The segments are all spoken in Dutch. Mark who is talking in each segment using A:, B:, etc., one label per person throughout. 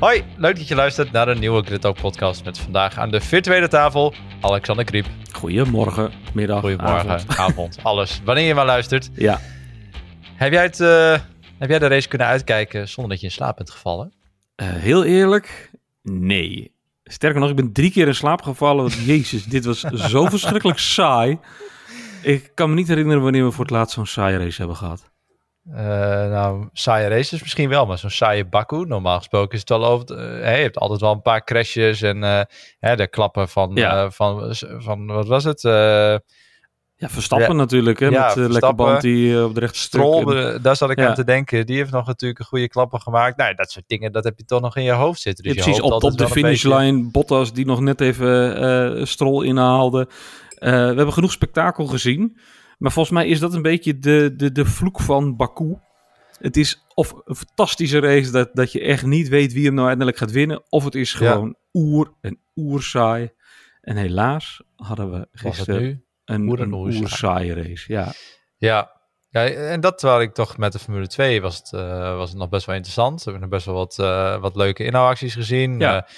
A: Hoi, leuk dat je luistert naar een nieuwe Grid Talk podcast met vandaag aan de virtuele tafel Alexander Kriep.
B: Goedemorgen, middag,
A: Goedemorgen,
B: avond.
A: avond, alles. Wanneer je maar luistert.
B: Ja,
A: Heb jij, het, eh, heb jij de race kunnen uitkijken zonder dat je in slaap bent gevallen?
B: eh, heel eerlijk, nee. Sterker nog, ik ben drie keer in slaap gevallen. want Jezus, dit was zo verschrikkelijk saai. Ik kan me niet herinneren wanneer we voor het laatst zo'n saaie race hebben gehad.
A: Eh, nou, saaie races misschien wel, maar zo'n saaie Baku, normaal gesproken is het wel over... het- eh, je hebt altijd wel een paar crashes en eh, hè, de klappen van,
B: Ja.
A: van, van, wat was het?
B: Ja, Verstappen
A: Ja.
B: natuurlijk, hè,
A: Ja,
B: met de lekke
A: Verstappen.
B: band die op de rechte
A: eh, daar zat ik aan te denken. Die heeft nog natuurlijk een goede klappen gemaakt. Nou, dat soort dingen, dat heb je toch nog in je hoofd zitten. Dus je
B: precies, op, op de
A: beetje-
B: finishlijn. Bottas die nog net even Stroll inhaalde. We hebben genoeg spektakel gezien. Maar volgens mij is dat een beetje de, de, de vloek van Baku. Het is of een fantastische race dat, dat je echt niet weet wie hem nou uiteindelijk gaat winnen. Of het is
A: Ja.
B: gewoon oer en oerzaai. En helaas hadden we gisteren een,
A: Oer
B: een oerzaaie race. Ja,
A: Ja. ja, en dat terwijl ik toch met de Formule 2 was het, eh, was het nog best wel interessant. We hebben nog best wel wat, eh, wat leuke inhoudacties gezien.
B: Ja.
A: Eh,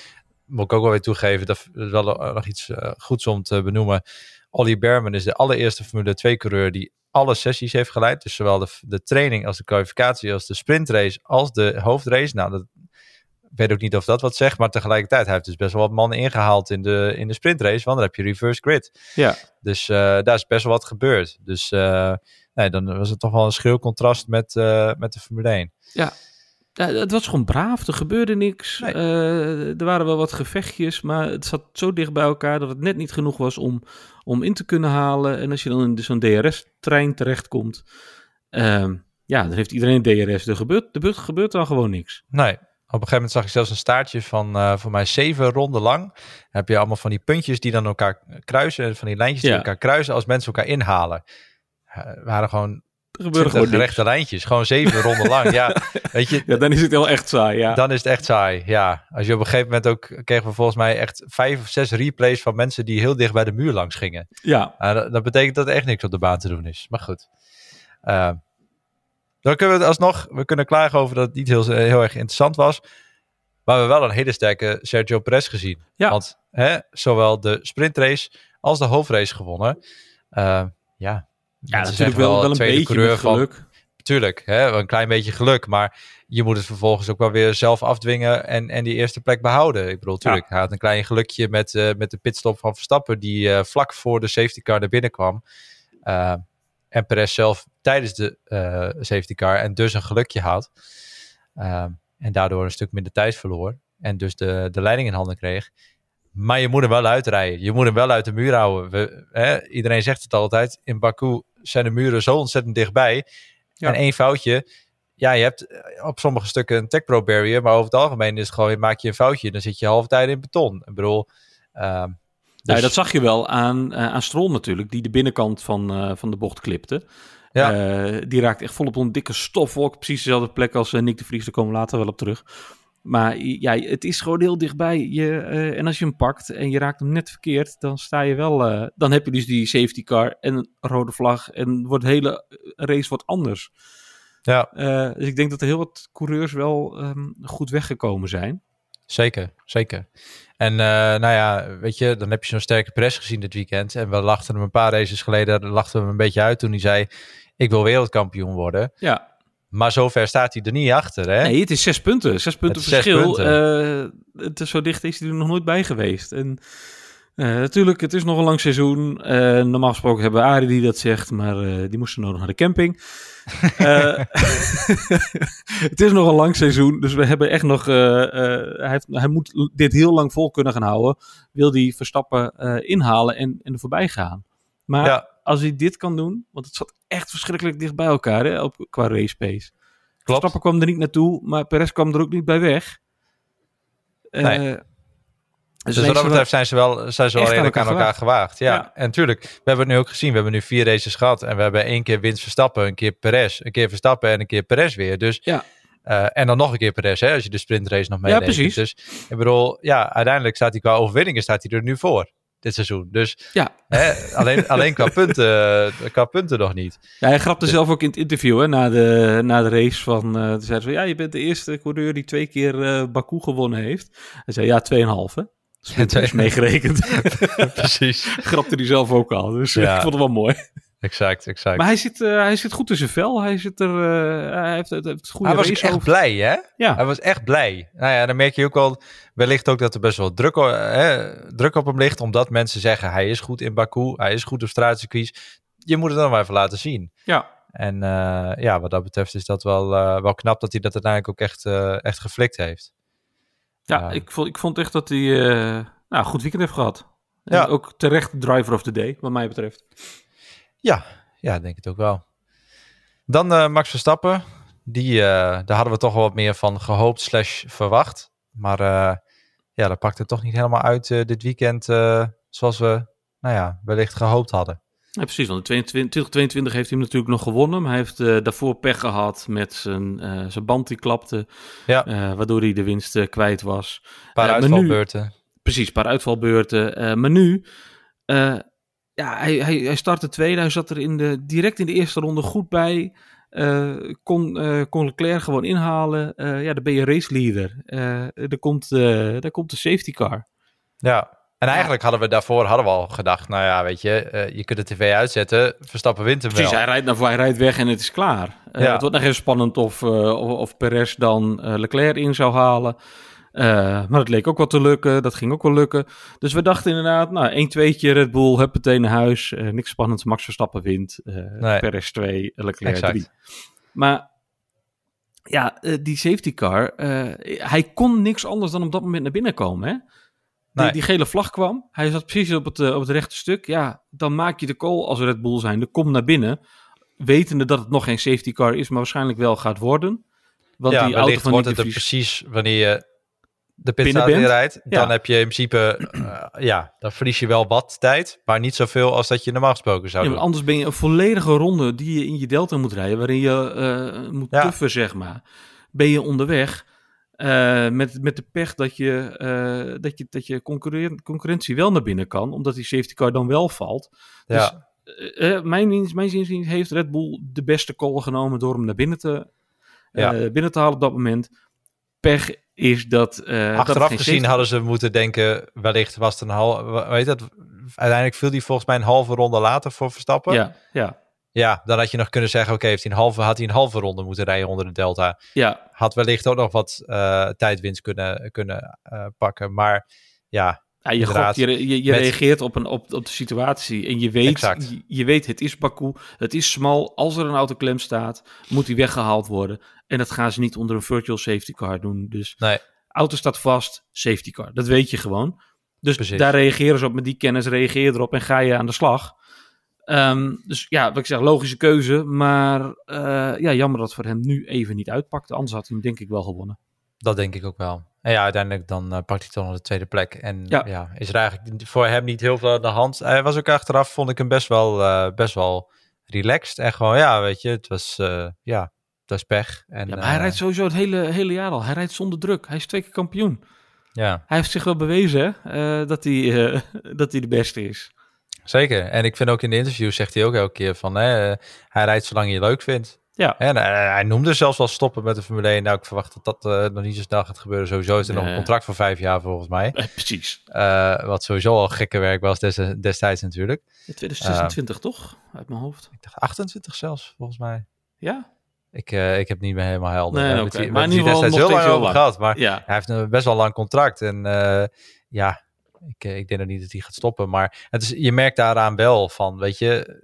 A: moet ik ook wel weer toegeven, dat is wel nog iets goeds om te benoemen. Ollie Berman is de allereerste Formule 2-coureur die alle sessies heeft geleid. Dus zowel de, de training als de kwalificatie, als de sprintrace, als de hoofdrace. Nou, dat ik weet ook niet of dat wat zegt, maar tegelijkertijd hij heeft dus best wel wat mannen ingehaald in de, in de sprintrace, want dan heb je reverse grid.
B: ja.
A: Dus eh, daar is best wel wat gebeurd. Dus eh, nee, dan was het toch wel een schil contrast met, eh, met de Formule 1.
B: Ja, het was gewoon braaf. Er gebeurde niks.
A: Nee.
B: Eh, er waren wel wat gevechtjes, maar het zat zo dicht bij elkaar dat het net niet genoeg was om, om in te kunnen halen. En als je dan in zo'n DRS-trein terechtkomt, ehm, ja, dan heeft iedereen DRS. Er gebeurt, er gebeurt, dan gewoon niks.
A: Nee, op een gegeven moment zag ik zelfs een staartje van eh voor mij zeven ronden lang. Dan heb je allemaal van die puntjes die dan elkaar kruisen, van die lijntjes die
B: Ja.
A: elkaar kruisen als mensen elkaar inhalen. Het waren gewoon
B: Er gewoon
A: rechte lijntjes, gewoon zeven ronden lang. Ja, weet je,
B: Ja, dan is het wel echt saai, ja.
A: Dan is het echt saai, ja. Als je op een gegeven moment ook... kregen we volgens mij echt vijf of zes replays van mensen die heel dicht bij de muur langs gingen.
B: ja.
A: Dat, dat betekent dat er echt niks op de baan te doen is. Maar goed. Eh, dan kunnen we het alsnog... We kunnen klagen over dat het niet heel, heel erg interessant was. Maar we hebben wel een hele sterke Sergio Perez gezien.
B: Ja.
A: Want hè, zowel de sprintrace als de hoofdrace gewonnen. Eh, ja,
B: Ja,
A: mensen
B: natuurlijk
A: zeggen
B: wel, wel een
A: tweede
B: beetje met
A: van-
B: geluk.
A: Tuurlijk, hè, een klein beetje geluk. Maar je moet het vervolgens ook wel weer zelf afdwingen en, en die eerste plek behouden. Ik bedoel, tuurlijk, hij had een klein gelukje met, eh, met de pitstop van Verstappen... die eh, vlak voor de safety car naar binnen kwam. Eh, en Perez zelf tijdens de safety car en dus een gelukje had. En daardoor een stuk minder tijd verloor. En dus de, de leiding in handen kreeg. Maar je moet hem wel uitrijden. Je moet hem wel uit de muur houden. We, hè, iedereen zegt het altijd. In Baku zijn de muren zo ontzettend dichtbij.
B: Ja.
A: En één foutje. Ja, je hebt eh, op sommige stukken een Tech Pro barrier. Maar over het algemeen is het gewoon, maak je een foutje. Dan zit je half tijd in beton. Ik bedoel... ehm, dus,
B: dat zag je wel aan, eh, aan Stroll natuurlijk, die de binnenkant van, eh, van de bocht klipte.
A: Ja.
B: Die raakt echt volop op een dikke stofwolk. Precies dezelfde plek als Nick de Vries. Daar komen we later wel op terug. Maar ja, het is gewoon heel dichtbij. Je, eh, en als je hem pakt en je raakt hem net verkeerd, dan sta je wel. eh, dan heb je dus die safety car en een rode vlag. En wordt de hele race wat anders.
A: ja,
B: Eh, dus ik denk dat er heel wat coureurs wel ehm, goed weggekomen zijn.
A: Zeker, zeker. En eh, nou ja, weet je, dan heb je zo'n sterke press gezien dit weekend. En we lachten hem een paar races geleden, lachten we hem een beetje uit toen hij zei... ik wil wereldkampioen worden.
B: Ja,
A: Maar zover staat hij er niet achter, hè?
B: Nee, het is zes punten. Zes punten
A: zes
B: verschil.
A: punten.
B: Eh, het is zo dicht is hij er nog nooit bij geweest. En eh, natuurlijk, het is nog een lang seizoen. Eh, normaal gesproken hebben we Arie die dat zegt, maar die moesten nodig naar de camping. Het is nog een lang seizoen, dus we hebben echt nog. hij, heeft, hij moet dit heel lang vol kunnen gaan houden. Wil hij Verstappen inhalen en, en er voorbij gaan. Maar
A: Ja.
B: Als hij dit kan doen, want het zat echt verschrikkelijk dicht bij elkaar hè, op, qua race pace.
A: Klopt.
B: Verstappen kwam er niet naartoe, maar Perez kwam er ook niet bij weg. Eh,
A: Nee. Dus wat
B: nee,
A: dat betreft zijn ze wel, zijn ze wel redelijk aan
B: elkaar
A: elkaar gewaagd. Ja.
B: Ja.
A: en tuurlijk, we hebben het nu ook gezien. We hebben nu vier races gehad. En we hebben één keer winst Verstappen, een keer Perez, een keer Verstappen en een keer Perez weer. Dus,
B: Ja.
A: eh, en dan nog een keer Perez, hè, als je de sprintrace nog meeneemt.
B: precies.
A: Dus ik bedoel, ja, uiteindelijk staat hij qua overwinningen staat hij er nu voor. Dit seizoen. Dus
B: Ja.
A: hè, alleen, alleen qua, punten, qua punten nog niet.
B: Ja, hij grapte
A: Dus-
B: zelf ook in het interview hè, na, de, na de race van... eh toen zei hij van, ja, je bent de eerste coureur die twee keer eh Baku gewonnen heeft. Hij zei, ja, 2,5 hè. Split
A: twee-
B: is meegerekend.
A: Precies.
B: grapte hij zelf ook al, dus
A: Ja.
B: ik vond het wel mooi.
A: Exact, exact.
B: Maar hij zit, eh, hij zit goed in zijn vel. Hij, zit er, eh, hij heeft, het- het goede
A: hij was echt blij, hè?
B: Ja.
A: Hij was echt blij. Nou ja, dan merk je ook wel, wellicht ook dat er best wel druk, hè, druk op hem ligt, omdat mensen zeggen, hij is goed in Baku, hij is goed op straatcircuits. Je moet het dan maar even laten zien.
B: Ja.
A: En eh, ja, wat dat betreft is dat wel, wel knap dat hij dat uiteindelijk ook echt, echt geflikt heeft.
B: Ja. Ik, vond, ik vond echt dat hij nou, een goed weekend heeft gehad. En
A: Ja.
B: ook terecht driver of the day, wat mij betreft.
A: Ja, ja, denk het ook wel. Dan eh, Max Verstappen. Die, eh, daar hadden we toch wel wat meer van gehoopt slash verwacht. Maar eh, ja, dat pakte toch niet helemaal uit dit weekend zoals we, nou ja, wellicht gehoopt hadden.
B: Ja, precies, want in 22 2022 heeft hij hem natuurlijk nog gewonnen. Maar hij heeft daarvoor pech gehad met zijn, zijn band die klapte.
A: Ja.
B: waardoor hij de winst kwijt was.
A: Een paar
B: nu-
A: uitvalbeurten.
B: Precies, een paar uitvalbeurten. maar nu, ja, hij, hij, hij startte tweede. Hij zat er in de, direct in de eerste ronde goed bij. Eh, kon, eh, kon Leclerc gewoon inhalen. Eh, ja, dan ben je race leader. Eh er, komt, daar komt de safety car.
A: Ja. En eigenlijk hadden we daarvoor hadden we al gedacht, nou ja, weet je, je kunt de tv uitzetten, Verstappen wint hem
B: Precies,
A: wel.
B: hij rijdt, naar, hij rijdt weg en het is klaar.
A: Ja.
B: Het wordt nog even spannend of, of, of Perez dan Leclerc in zou halen. Eh, maar dat leek ook wel te lukken. Dat ging ook wel lukken. Dus we dachten inderdaad, nou, 1-2'tje Red Bull, hup, meteen naar huis. Eh, niks spannends, Max Verstappen wint. eh
A: Nee.
B: Perez 2, Leclerc
A: Exact.
B: 3. Maar ja, die safety car, hij kon niks anders dan op dat moment naar binnen komen, hè? Die,
A: Nee.
B: die gele vlag kwam. Hij zat precies op het, op het rechte stuk. Ja, dan maak je de call als Red Bull zijn. Kom naar binnen. Wetende dat het nog geen safety car is, maar waarschijnlijk wel gaat worden. Want
A: ja,
B: die auto van
A: wordt het er precies wanneer je de pitstraat in rijdt. Dan
B: Ja.
A: heb je in principe, eh, ja, dan verlies je wel wat tijd, maar niet zoveel als dat je normaal gesproken zou
B: Ja,
A: doen.
B: anders ben je een volledige ronde die je in je delta moet rijden, waarin je eh, moet
A: Ja.
B: tuffen, zeg maar. Ben je onderweg eh, met, met de pech dat je, dat je, dat je concurren- concurrentie wel naar binnen kan, omdat die safety car dan wel valt.
A: ja.
B: Eh, mijn, mijn inziens heeft Red Bull de beste call genomen door hem naar binnen te, binnen te halen op dat moment. Pech is dat. eh, dat
A: Achteraf
B: geen
A: gezien hadden ze moeten denken, wellicht was het een halve, weet dat, uiteindelijk viel die volgens mij een halve ronde later voor Verstappen.
B: Ja, ja,
A: Ja, dan had je nog kunnen zeggen, oké, heeft hij een halve, had hij een halve ronde moeten rijden onder de delta.
B: ja.
A: Had wellicht ook nog wat eh, tijdwinst kunnen, kunnen eh, pakken. Maar ja,
B: Ja, je, je, je, je
A: Met-
B: reageert op, een, op, op de situatie en je weet,
A: Exact.
B: je, je weet het is Baku, het is smal. Als er een auto klem staat, moet die weggehaald worden. En dat gaan ze niet onder een virtual safety car doen. Dus
A: nee,
B: auto staat vast, safety car. Dat weet je gewoon. Dus
A: Precies.
B: daar reageren ze op met die kennis, reageer je erop en ga je aan de slag. Ehm, dus ja, wat ik zeg, logische keuze. Maar eh, ja, jammer dat het voor hem nu even niet uitpakte. Anders had hij hem denk ik wel gewonnen.
A: dat denk ik ook wel. En ja, uiteindelijk dan eh, pakt hij toch nog de tweede plek. En
B: Ja.
A: ja. is er eigenlijk voor hem niet heel veel aan de hand. Hij was ook achteraf, vond ik hem best wel, eh, best wel relaxed. En gewoon, ja, weet je, het was, ja, pech. En,
B: Ja, hij
A: eh,
B: rijdt sowieso het hele, hele jaar al. Hij rijdt zonder druk. Hij is twee keer kampioen.
A: Ja,
B: Hij heeft zich wel bewezen eh, dat, hij, eh, dat hij de beste is.
A: zeker. En ik vind ook in de interview zegt hij ook elke keer van, hè, hij rijdt zolang je het leuk vindt.
B: Ja.
A: En hij, hij noemde zelfs wel stoppen met de Formule 1. Nou, ik verwacht dat dat nog niet zo snel gaat gebeuren. Sowieso is er nog een contract voor vijf jaar volgens mij.
B: Eh, precies.
A: Wat sowieso al gekke werk was des, destijds natuurlijk.
B: 2026 toch? Uit mijn hoofd.
A: Ik dacht 28 zelfs, volgens mij.
B: Ja?
A: Ik, eh, ik heb niet meer helemaal helder.
B: Nee,
A: hier-
B: Maar in ieder geval
A: heel lang over gehad. Maar
B: Ja.
A: hij heeft een best wel lang contract. En eh, ja, ik, eh, ik denk nog niet dat hij gaat stoppen. Maar het is, je merkt daaraan wel van, weet je...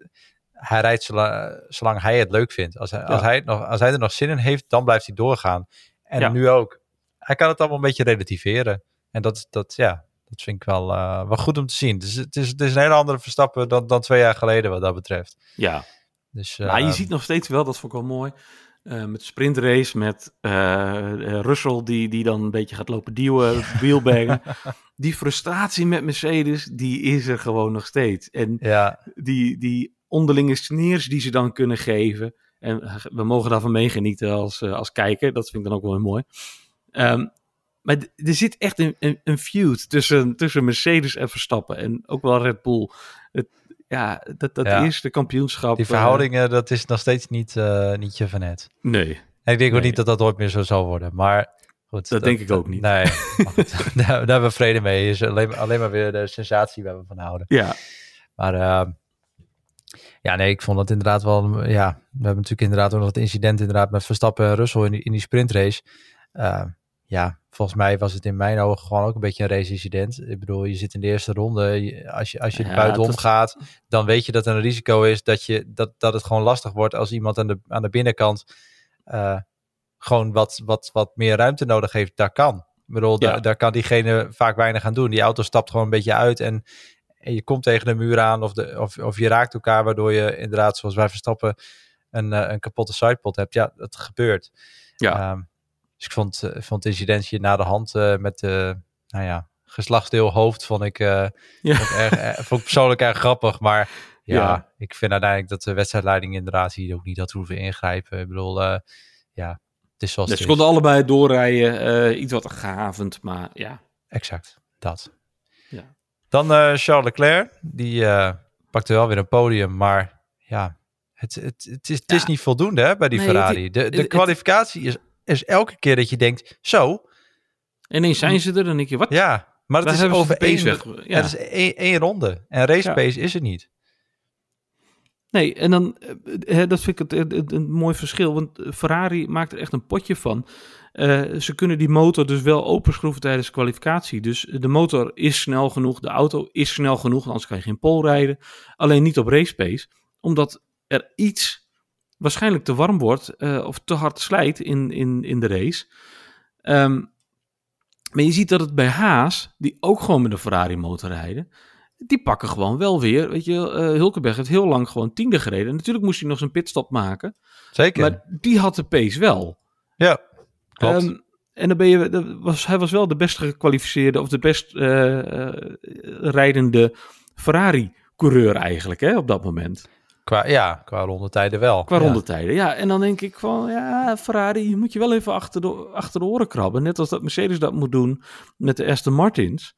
A: Hij rijdt zolang, zolang hij het leuk vindt. Als hij, als, hij het nog, als hij er nog zin in heeft, dan blijft hij doorgaan. En
B: Ja.
A: nu ook. Hij kan het allemaal een beetje relativeren. En dat, dat, ja, dat vind ik wel, eh, wel goed om te zien. Dus het is, het is een hele andere Verstappen dan, dan twee jaar geleden wat dat betreft.
B: Ja.
A: Dus,
B: maar je
A: eh,
B: ziet nog steeds wel, dat vond ik wel mooi. eh, met de sprintrace, met eh, Russell die, die dan een beetje gaat lopen duwen, wheelbaggen. die frustratie met Mercedes, die is er gewoon nog steeds. En
A: Ja,
B: die, die onderlinge sneers die ze dan kunnen geven. En we mogen daarvan meegenieten als, als kijker. Dat vind ik dan ook wel heel mooi. Ehm, maar er zit echt een, een, een, feud tussen, tussen Mercedes en Verstappen. En ook wel Red Bull. Het, ja, dat, dat eerste kampioenschap.
A: Die verhoudingen, dat is nog steeds niet, niet je van het.
B: Nee.
A: En ik denk ook niet dat dat ooit meer zo zal worden. Maar goed.
B: Dat, denk ik ook niet.
A: Nee, daar, daar, hebben we vrede mee. Is alleen, alleen maar weer de sensatie waar we van houden.
B: Ja.
A: Maar uh, ja, nee, ik vond het inderdaad wel. Ja, we hebben natuurlijk inderdaad ook nog het incident inderdaad met Verstappen en Russell in die, in die sprintrace. Ja, volgens mij was het in mijn ogen gewoon ook een beetje een race-incident. Ik bedoel, je zit in de eerste ronde. als je, als je ja, buitenom gaat, dan weet je dat er een risico is dat, je, dat, dat het gewoon lastig wordt als iemand aan de, aan de binnenkant uh, gewoon wat, wat, wat meer ruimte nodig heeft. Daar kan. Ik bedoel, ja. daar, daar kan diegene vaak weinig aan doen. Die auto stapt gewoon een beetje uit en en je komt tegen de muur aan of, de, of, of je raakt elkaar, waardoor je inderdaad, zoals wij verstappen, een, uh, een kapotte sidepod hebt. Ja, dat gebeurt.
B: Ja.
A: Um, dus ik vond, uh, vond het incidentje na de hand uh, met de, nou ja, geslachtsdeel hoofd vond ik, ja. vond, ik erg, vond ik persoonlijk erg grappig. Maar ja, ja, ik vind uiteindelijk dat de wedstrijdleiding inderdaad hier ook niet had hoeven ingrijpen. Ik bedoel, ja, het is zoals
B: dus Ze konden allebei doorrijden, iets wat gehavend, maar ja.
A: Exact, dat. Dan uh, Charles Leclerc, die uh, pakte wel weer een podium, maar ja, het, het, het, is, het is niet voldoende hè, bij die nee, Ferrari. De, de kwalificatie is, is elke keer dat je denkt, zo.
B: Ineens zijn ze er, dan denk je, wat?
A: Ja, maar het is over één, ja. het is één, één ronde. En race pace is er niet.
B: Nee, en dan, uh, dat vind ik het, het, een mooi verschil, want Ferrari maakt er echt een potje van. Uh, ze kunnen die motor dus wel openschroeven tijdens de kwalificatie. Dus de motor is snel genoeg, de auto is snel genoeg, anders kan je geen pol rijden. Alleen niet op race pace, omdat er iets waarschijnlijk te warm wordt uh, of te hard slijt in, in, in de race. Um, maar je ziet dat het bij Haas, die ook gewoon met een Ferrari motor rijden, die pakken gewoon wel weer. Weet je, uh, Hulkenberg heeft heel lang gewoon tiende gereden. Natuurlijk moest hij nog zijn pitstop maken.
A: Zeker.
B: Maar die had de pace wel.
A: Ja. Um,
B: en dan ben je, was, hij was wel de best gekwalificeerde of de best uh, rijdende Ferrari-coureur eigenlijk hè, op dat moment.
A: Qua, ja, qua rondetijden wel.
B: Qua ja. rondetijden, ja. En dan denk ik van, ja, Ferrari moet je wel even achter de, achter de oren krabben. Net als dat Mercedes dat moet doen met de Aston Martins.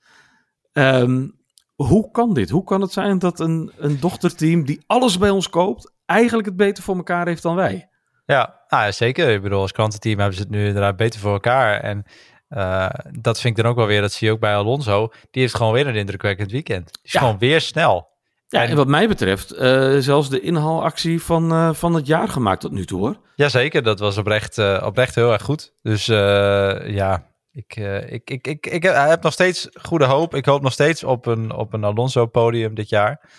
B: Um, hoe kan dit? Hoe kan het zijn dat een, een dochterteam die alles bij ons koopt, eigenlijk het beter voor elkaar heeft dan wij?
A: Ja, nou ja, zeker. Ik bedoel, als klantenteam hebben ze het nu inderdaad beter voor elkaar. En uh, dat vind ik dan ook wel weer, dat zie je ook bij Alonso. Die heeft gewoon weer een indrukwekkend weekend. Die is ja. gewoon weer snel.
B: Ja, en, en wat mij betreft, uh, zelfs de inhaalactie van, uh, van het jaar gemaakt tot nu toe hoor.
A: Jazeker, dat was oprecht, oprecht heel erg goed. Dus ja, ik, ik, ik, ik, ik heb nog steeds goede hoop. Ik hoop nog steeds op een, op een Alonso-podium dit jaar.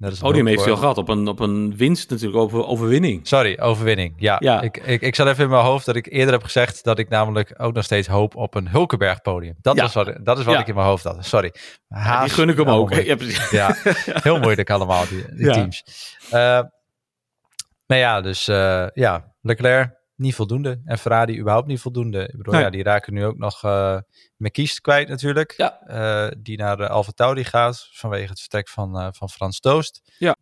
B: Dat is Podium heeft veel gehad op een, op een winst natuurlijk, over overwinning.
A: Sorry, overwinning. Ja, ja. Ik, ik, ik zat even in mijn hoofd dat ik eerder heb gezegd dat ik namelijk ook nog steeds hoop op een Hulkenberg podium. Dat, ja. was wat, dat is wat ja. ik in mijn hoofd had. Sorry.
B: Haas, die gun ik hem oh, ook.
A: Ja, ja, heel moeilijk allemaal, die, die teams. Uh, nou ja, dus uh, ja, Leclerc niet voldoende. En Ferrari überhaupt niet voldoende. Ik bedoel, nee. ja, die raken nu ook nog uh, McKies kwijt natuurlijk.
B: Ja.
A: Uh, die naar de Alfa Tauri gaat vanwege het vertrek van, uh, van Frans Toost.
B: Ja.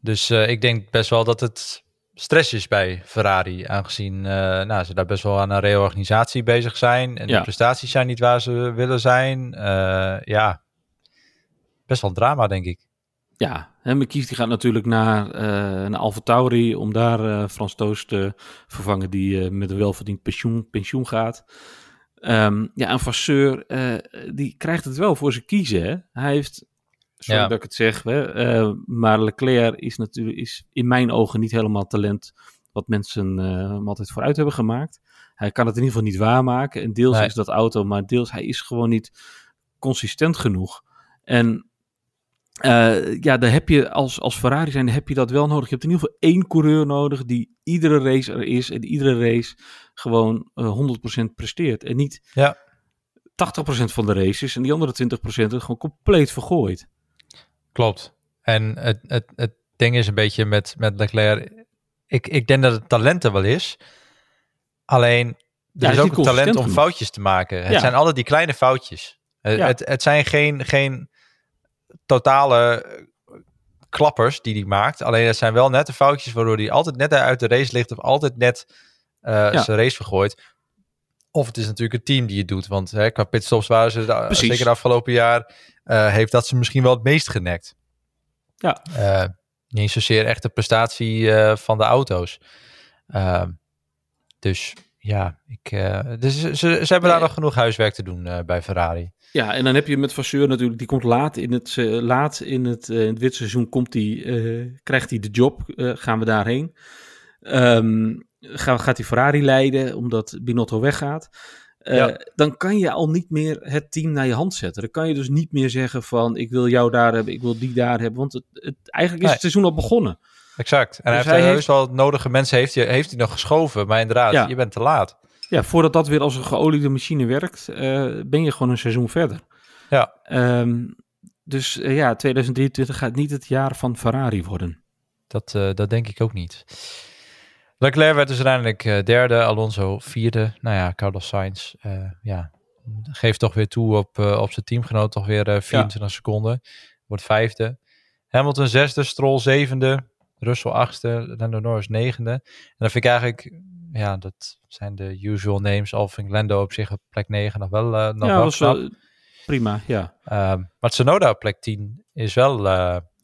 A: Dus ik denk best wel dat het stress is bij Ferrari. Aangezien nou, ze daar best wel aan een reorganisatie bezig zijn. En ja. de prestaties zijn niet waar ze willen zijn. ja, best wel een drama denk ik.
B: Ja, en McKies die gaat natuurlijk naar, uh, naar Alfa Tauri om daar uh, Frans Toos te vervangen die uh, met een welverdiend pensioen, pensioen gaat. Um, ja, en Vasseur, die krijgt het wel voor zijn kiezen. Hè? Hij heeft, sorry ja. dat ik het zeg, hè, maar Leclerc is natuurlijk is in mijn ogen niet helemaal talent wat mensen hem altijd vooruit hebben gemaakt. Hij kan het in ieder geval niet waarmaken. En deels nee. is dat auto, maar deels hij is gewoon niet consistent genoeg. En uh, ja, daar heb je als, als Ferrari zijn, heb je dat wel nodig. Je hebt in ieder geval één coureur nodig die iedere race er is en iedere race gewoon uh, 100% presteert. En niet
A: ja. 80%
B: van de races en die andere 20% het gewoon compleet vergooit.
A: Klopt. En het, het, het ding is een beetje met, met Leclerc. Ik, ik denk dat het talent er wel is. Alleen, er ja, is ook een talent om foutjes te maken. Het ja. zijn altijd die kleine foutjes. Ja. Het, het zijn geen, geen totale klappers die hij maakt. Alleen het zijn wel net de foutjes waardoor hij altijd net uit de race ligt of altijd net uh, ja. zijn race vergooit. Of het is natuurlijk het team die het doet. Want hè, qua pitstops waren ze, de, zeker de afgelopen jaar, uh, heeft dat ze misschien wel het meest genekt.
B: Ja.
A: Uh, niet zozeer echt de prestatie van de auto's. Ehm, dus ja, ik, dus ze, ze, hebben daar nog genoeg huiswerk te doen bij Ferrari.
B: Ja, en dan heb je met Vasseur natuurlijk, die komt laat in het, laat in het, in het seizoen, komt die, krijgt hij de job, gaan we daarheen. Um, gaat hij Ferrari leiden omdat Binotto weggaat. Dan kan je al niet meer het team naar je hand zetten. Dan kan je dus niet meer zeggen van ik wil jou daar hebben, ik wil die daar hebben. Want het, het eigenlijk is het seizoen al begonnen.
A: Exact. En dus hij heeft, hij wel nodige mensen heeft hij, heeft hij nog geschoven. Maar inderdaad, ja. je bent te laat.
B: Ja, voordat dat weer als een geoliede machine werkt, uh, ben je gewoon een seizoen verder.
A: Ja.
B: Um, dus uh, ja, 2023 gaat niet het jaar van Ferrari worden.
A: Dat, dat denk ik ook niet. Leclerc werd dus uiteindelijk derde, Alonso vierde. Nou ja, Carlos Sainz ja, geeft toch weer toe op, op zijn teamgenoot, toch weer 24 ja. seconden. Wordt vijfde. Hamilton zesde, Stroll zevende, Russell achtste, Lando Norris negende. En dan vind ik eigenlijk, ja, dat zijn de usual names. Al vind Lando op zich op plek 9 nog wel, nog
B: ja,
A: wel
B: was wel prima, ja.
A: Um, maar Tsunoda op plek 10 is wel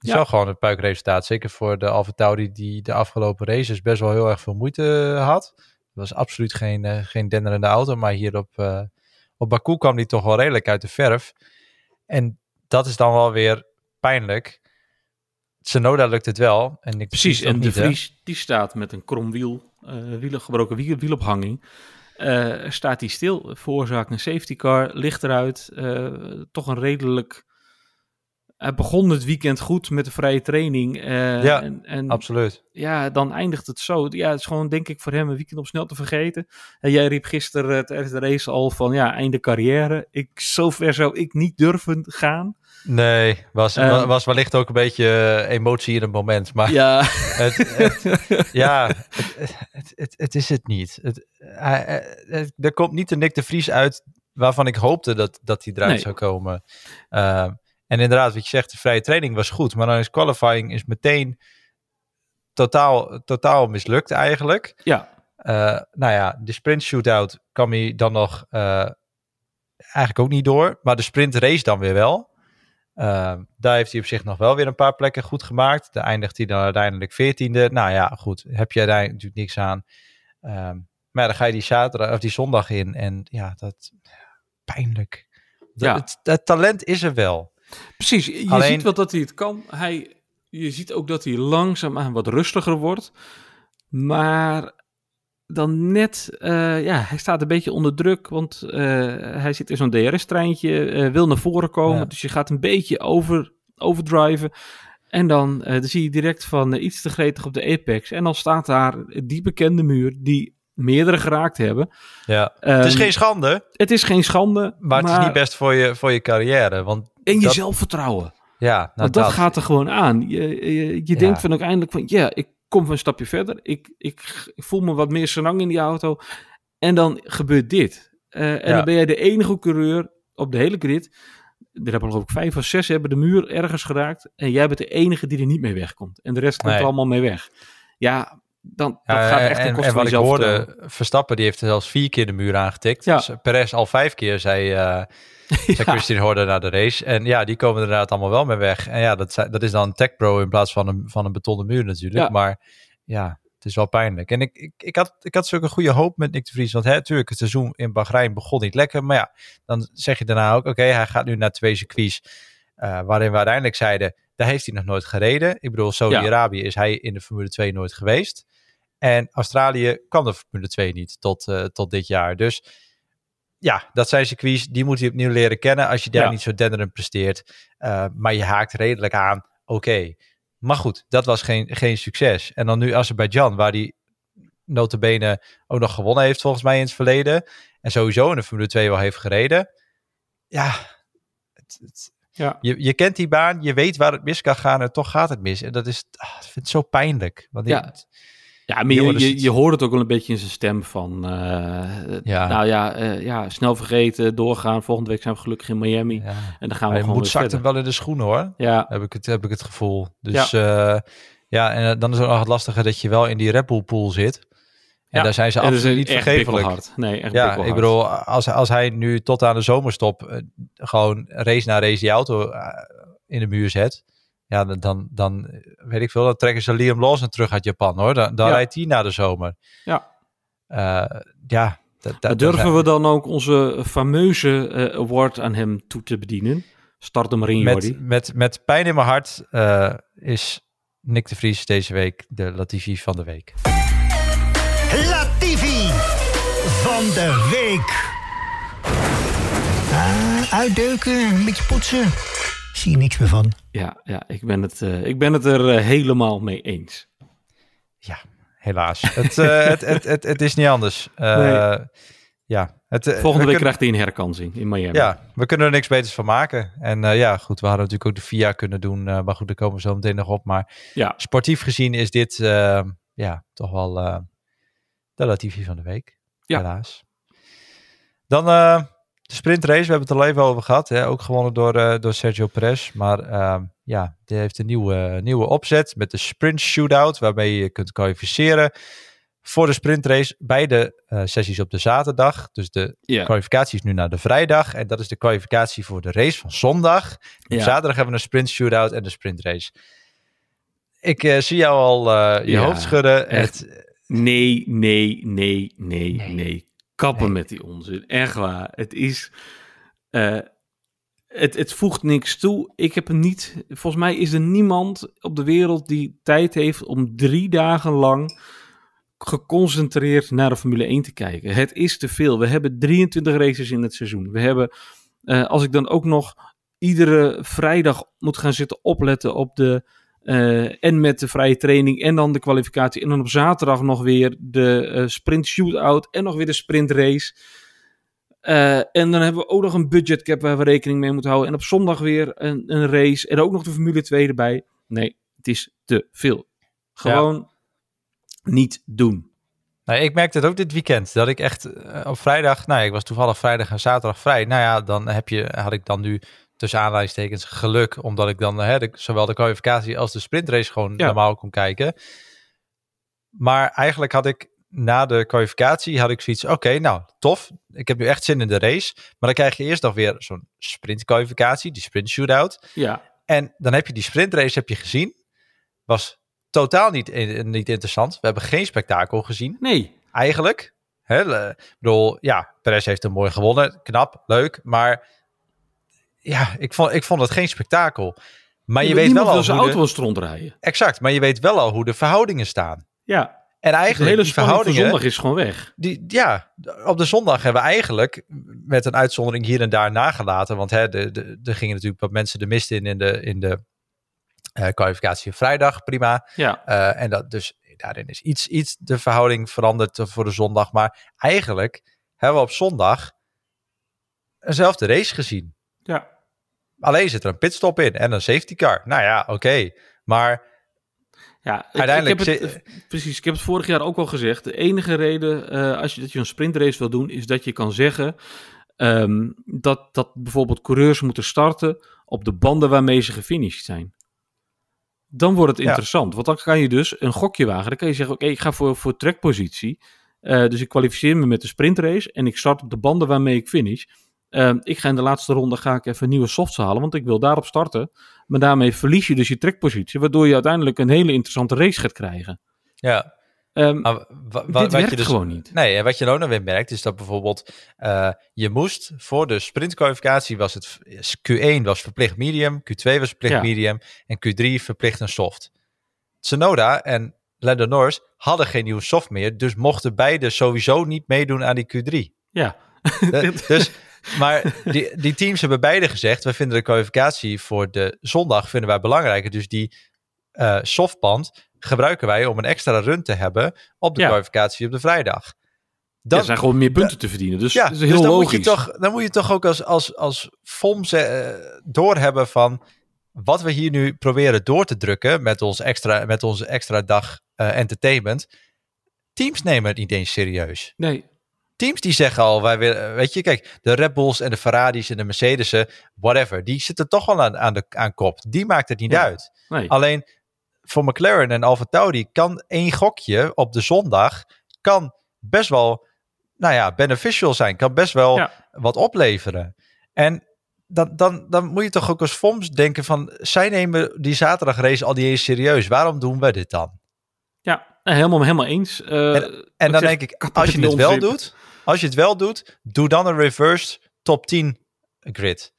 A: is ja. wel gewoon een puikresultaat. Zeker voor de Alfa Tauri die de afgelopen races best wel heel erg veel moeite had. Het was absoluut geen, uh, geen denderende auto. Maar hier op, uh, op Baku kwam die toch wel redelijk uit de verf. En dat is dan wel weer pijnlijk. Tsunoda lukt het wel. En ik
B: Precies, en de Vries die staat met een krom wiel, uh, wielen, gebroken wiel, wielophanging. Uh, staat hij stil, veroorzaakt een safety car, ligt eruit. toch een redelijk hij begon het weekend goed met de vrije training.
A: Ja, en, en, absoluut.
B: Ja, dan eindigt het zo. Ja, het is gewoon denk ik voor hem een weekend om snel te vergeten. En jij riep gisteren tijdens de race al van ja, einde carrière. Ik, zover zou ik niet durven gaan.
A: Nee, was, um, was wellicht ook een beetje uh, emotie in het moment. Maar
B: ja,
A: het, het, ja het, het, het, is het niet. Het, er komt niet de Nick de Vries uit waarvan ik hoopte dat, dat hij eruit nee. zou komen. Uh, en inderdaad, wat je zegt, de vrije training was goed. Maar dan is qualifying is meteen totaal, totaal mislukt eigenlijk.
B: Ja.
A: Uh, nou ja, de sprint shootout kwam hij dan nog uh, eigenlijk ook niet door. Maar de sprint race dan weer wel. Uh, daar heeft hij op zich nog wel weer een paar plekken goed gemaakt. Daar eindigt hij dan uiteindelijk veertiende. Nou ja, goed, heb je daar natuurlijk niks aan. Um, maar dan ga je die, zaterdag, of die zondag in. En ja, dat pijnlijk.
B: Ja.
A: Het, het talent is er wel.
B: Precies, je Alleen... ziet wel dat hij het kan. Hij, je ziet ook dat hij langzaamaan wat rustiger wordt. Maar dan net, uh, ja, hij staat een beetje onder druk, want uh, hij zit in zo'n DRS-treintje, uh, wil naar voren komen, ja. dus je gaat een beetje over, overdriven. En dan, dan zie je direct van iets te gretig op de apex. En dan staat daar die bekende muur die meerdere geraakt hebben.
A: Ja, um, het is geen schande.
B: Het is geen schande.
A: Maar, maar het is niet best voor je, voor je carrière. Want
B: en je dat... zelfvertrouwen.
A: Ja, nou
B: Want dat, dat, gaat er gewoon aan. Je, je, je ja. denkt van uiteindelijk van, ja, ik kom een stapje verder. Ik, ik, ik voel me wat meer senang in die auto. En dan gebeurt dit. Uh, en ja. dan ben jij de enige coureur op de hele grid. Er hebben geloof ik vijf of zes hebben de muur ergens geraakt. En jij bent de enige die er niet mee wegkomt. En de rest komt nee. er allemaal mee weg. Ja, dan dat
A: ja,
B: gaat echt
A: en,
B: ten koste
A: en wat
B: van
A: ik hoorde, Verstappen die heeft zelfs vier keer de muur aangetikt.
B: Ja.
A: Dus Perez al vijf keer, zei, uh, ja. zei Christine Horner na de race. En ja, die komen er inderdaad allemaal wel mee weg. En ja, dat, dat is dan een tech pro in plaats van een, van een betonnen muur natuurlijk.
B: Ja.
A: Maar ja, het is wel pijnlijk. En ik, ik, ik, had, ik had zulke goede hoop met Nick de Vries. Want hè, natuurlijk, het seizoen in Bahrein begon niet lekker. Maar ja, dan zeg je daarna ook, oké, okay, hij gaat nu naar twee circuits. Uh, waarin we uiteindelijk zeiden, daar heeft hij nog nooit gereden. Ik bedoel, Saudi-Arabië ja. is hij in de Formule 2 nooit geweest. En Australië kwam de Formule 2 niet tot, uh, tot dit jaar. Dus ja, dat zijn circuits, die moet je opnieuw leren kennen als je daar
B: Ja.
A: niet zo denderend presteert. Uh, maar je haakt redelijk aan, oké. Maar goed, dat was geen, geen succes. En dan nu Azerbeidzjan, waar die notabene ook nog gewonnen heeft volgens mij in het verleden. En sowieso in de Formule 2 wel heeft gereden. Ja, het, het,
B: Ja.
A: je, je kent die baan, je weet waar het mis kan gaan en toch gaat het mis. En dat is, ah, ik vind het zo pijnlijk. Want
B: Ja.
A: ik-
B: Ja, maar je,
A: Jongens,
B: je, je hoort het ook wel een beetje in zijn stem van... eh,
A: Ja.
B: Nou ja, eh, ja, snel vergeten, doorgaan. Volgende week zijn we gelukkig in Miami.
A: ja.
B: En dan gaan we
A: Maar je
B: gewoon
A: moet zakt hem wel in de schoenen hoor.
B: Ja,
A: heb ik het, heb ik het gevoel. Dus ja, ja en eh, dan is het nog het lastige dat je wel in die Red Bull pool zit. En daar zijn ze absoluut niet
B: bikkelhard. Nee, echt
A: Ja, ik bedoel, als, als hij nu tot aan de zomerstop eh, gewoon race na race die auto eh, in de muur zet. Ja, dan, dan, eh, weet ik veel, dan trekken ze Liam Lawson terug uit Japan hoor. Dan, dan
B: Ja.
A: rijdt hij na de zomer.
B: Ja.
A: Eh, ja. dat-
B: Maar durven we dan ook onze fameuze eh, award aan hem toe te bedienen? Start hem erin,
A: met, met, met pijn in mijn hart eh, is Nick de Vries deze week de Latifi van de week.
C: Latifi van de week. Ah, uitdeuken, een beetje poetsen. Zie je niks meer van.
B: Ja, ja ik, ben het, eh, ik ben het er eh, helemaal mee eens.
A: Ja, helaas. het, eh, het, het, het, het is niet anders. Eh,
B: Nee.
A: Ja, het,
B: Volgende
A: we
B: week
A: kunnen-
B: krijgt hij een herkansing in Miami.
A: Ja, we kunnen er niks beters van maken. En eh, ja, goed, we hadden natuurlijk ook de VIA kunnen doen. eh, maar goed, daar komen we zo meteen nog op. Maar
B: Ja.
A: sportief gezien is dit ja, toch wel eh, de Latifi van de week.
B: Ja.
A: Helaas. Dan eh, de sprintrace. We hebben het er al even over gehad. Hè? Ook gewonnen door, eh, door Sergio Perez. Maar eh, ja, die heeft een nieuwe, nieuwe opzet met de sprint shootout. Waarmee je kunt kwalificeren voor de sprintrace. Beide eh, sessies op de zaterdag. Dus de
B: Ja.
A: kwalificatie is nu naar de vrijdag. En dat is de kwalificatie voor de race van zondag. Op
B: Ja.
A: zaterdag hebben we een sprint shootout en de sprintrace. Ik eh, zie jou al eh, je
B: Ja,
A: hoofd schudden.
B: echt.
A: Het,
B: Nee, nee, nee, nee,
A: Nee.
B: nee. Kappen
A: Nee.
B: met die onzin. Echt waar. Het is... eh, het, het voegt niks toe. Ik heb er niet... Volgens mij is er niemand op de wereld die tijd heeft om drie dagen lang geconcentreerd naar de Formule 1 te kijken. Het is te veel. We hebben 23 races in het seizoen. We hebben, eh, als ik dan ook nog iedere vrijdag moet gaan zitten opletten op de eh, en met de vrije training en dan de kwalificatie. En dan op zaterdag nog weer de eh, sprint shootout en nog weer de sprintrace. Eh, en dan hebben we ook nog een budgetcap waar we rekening mee moeten houden. En op zondag weer een, een race en ook nog de Formule 2 erbij. Nee, het is te veel. Gewoon niet doen.
A: nou, ik merkte het ook dit weekend. Dat ik echt op vrijdag... Nou ja, ik was toevallig vrijdag en zaterdag vrij. Nou ja, dan heb je, had ik dan nu tussen aanleidingstekens geluk. Omdat ik dan hè, de, zowel de kwalificatie als de sprintrace gewoon
B: Ja.
A: normaal kon kijken. Maar eigenlijk had ik na de kwalificatie had ik zoiets. Oké, nou tof. Ik heb nu echt zin in de race. Maar dan krijg je eerst nog weer zo'n sprintkwalificatie, die sprint shootout.
B: Ja,
A: En dan heb je die sprintrace heb je gezien. Was totaal niet, in- niet interessant. We hebben geen spektakel gezien.
B: nee.
A: Eigenlijk. Hè, ik bedoel, ja, Perez heeft hem mooi gewonnen. Knap, leuk. Maar ja, ik vond, ik vond het geen spektakel. Maar je weet wel al hoe de-
B: auto stront rijden.
A: Exact, maar je weet wel al hoe de verhoudingen staan.
B: Ja,
A: En
B: de
A: eigenlijk
B: hele
A: die verhoudingen...
B: zondag is gewoon weg.
A: Die, ja, op de zondag hebben we eigenlijk met een uitzondering hier en daar nagelaten. Want hè, de, de, er gingen natuurlijk wat mensen de mist in in de, in de eh, kwalificatie vrijdag. Prima.
B: Ja,
A: Eh, en dat dus daarin is iets, iets de verhouding veranderd voor de zondag. Maar eigenlijk hebben we op zondag eenzelfde race gezien.
B: ja.
A: Alleen zit er een pitstop in en een safety car. Nou ja, oké. Maar
B: Ja, ik-
A: Uiteindelijk
B: Ik heb het, eh, precies, ik heb het vorig jaar ook al gezegd. De enige reden eh, als je, dat je een sprintrace wil doen, is dat je kan zeggen ehm, dat, dat bijvoorbeeld coureurs moeten starten op de banden waarmee ze gefinished zijn. Dan wordt het
A: Ja.
B: interessant, want dan kan je dus een gokje wagen. Dan kan je zeggen, oké, ik ga voor, voor trackpositie. Eh, dus ik kwalificeer me met de sprintrace en ik start op de banden waarmee ik finish. Ehm, ik ga in de laatste ronde ga ik even nieuwe softs halen, want ik wil daarop starten. Maar daarmee verlies je dus je trackpositie, waardoor je uiteindelijk een hele interessante race gaat krijgen.
A: ja,
B: Ehm,
A: maar
B: dit
A: wat
B: werkt
A: je dus
B: gewoon niet.
A: Nee, en wat je dan ook nog weer merkt is dat bijvoorbeeld eh, je moest voor de sprintkwalificatie was het is Q1 was verplicht medium, Q2 was verplicht
B: Ja.
A: medium en Q3 verplicht een soft. Tsunoda en Lando Norris hadden geen nieuwe soft meer, dus mochten beide sowieso niet meedoen aan die Q3.
B: Ja,
A: Eh, dus, maar die, die teams hebben beide gezegd, we vinden de kwalificatie voor de zondag vinden wij belangrijker, dus die eh, softband gebruiken wij om een extra run te hebben op de
B: Ja.
A: kwalificatie op de vrijdag.
B: Dan, er zijn gewoon meer punten te verdienen, dus
A: Ja,
B: dat is
A: dus
B: heel
A: dan
B: logisch.
A: Moet je toch, dan moet je toch ook als, als, als FOM ze- eh, doorhebben van wat we hier nu proberen door te drukken met, ons extra, met onze extra dag eh, entertainment. Teams nemen het niet eens serieus.
B: Nee,
A: Teams die zeggen al, wij willen, weet je, kijk, de Red Bulls en de Ferraris en de Mercedes'en, whatever, die zitten toch wel aan, aan, de, aan kop. Die maakt het niet
B: Ja.
A: uit.
B: nee.
A: Alleen voor McLaren en Alfa Tauri kan één gokje op de zondag kan best wel, nou ja, beneficial zijn. Kan best wel
B: Ja.
A: wat opleveren. En dan, dan, dan moet je toch ook als FOMS denken van, zij nemen die zaterdagrace al niet eens serieus. Waarom doen we dit dan?
B: Ja, eh, helemaal, helemaal eens. Eh,
A: En dan
B: zeg,
A: denk ik, als je
B: die
A: het wel doet, als je het wel doet, doe dan een reverse top 10 grid.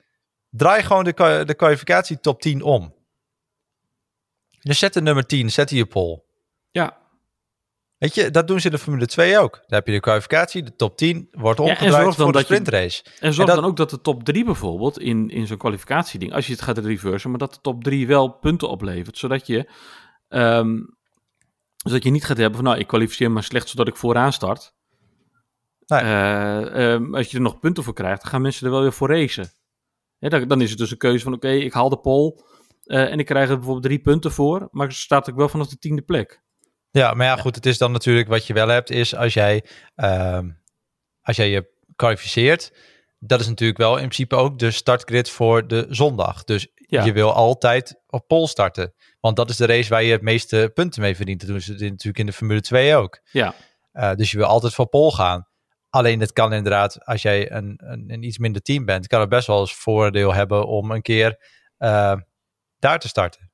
A: Draai gewoon de, de kwalificatie top 10 om. Dus zet de nummer 10, zet die je pole.
B: ja.
A: Weet je, dat doen ze in de Formule 2 ook. Dan heb je de kwalificatie, de top 10 wordt omgedraaid
B: dan
A: voor de
B: je-
A: sprintrace.
B: En zorg
A: dat-
B: dan ook dat de top 3 bijvoorbeeld in, in zo'n kwalificatieding, als je het gaat reversen, maar dat de top 3 wel punten oplevert, zodat je, ehm, zodat je niet gaat hebben van nou, ik kwalificeer maar slecht zodat ik vooraan start.
A: Nee.
B: Eh, ehm, als je er nog punten voor krijgt, dan gaan mensen er wel weer voor racen. Dan, dan is het dus een keuze van oké, ik haal de pole eh, en ik krijg er bijvoorbeeld drie punten voor, maar staat ook wel vanaf de tiende plek.
A: Ja, maar ja, goed, het is dan natuurlijk wat je wel hebt, is als jij, ehm, als jij je kwalificeert, dat is natuurlijk wel in principe ook de startgrid voor de zondag. Dus
B: Ja.
A: je wil altijd op pol starten. Want dat is de race waar je het meeste punten mee verdient. Dat doen ze natuurlijk in de Formule 2 ook.
B: Ja,
A: Uh, dus je wil altijd voor pol gaan. Alleen het kan inderdaad, als jij een, een, een iets minder team bent, kan het best wel eens voordeel hebben om een keer uh, daar te starten.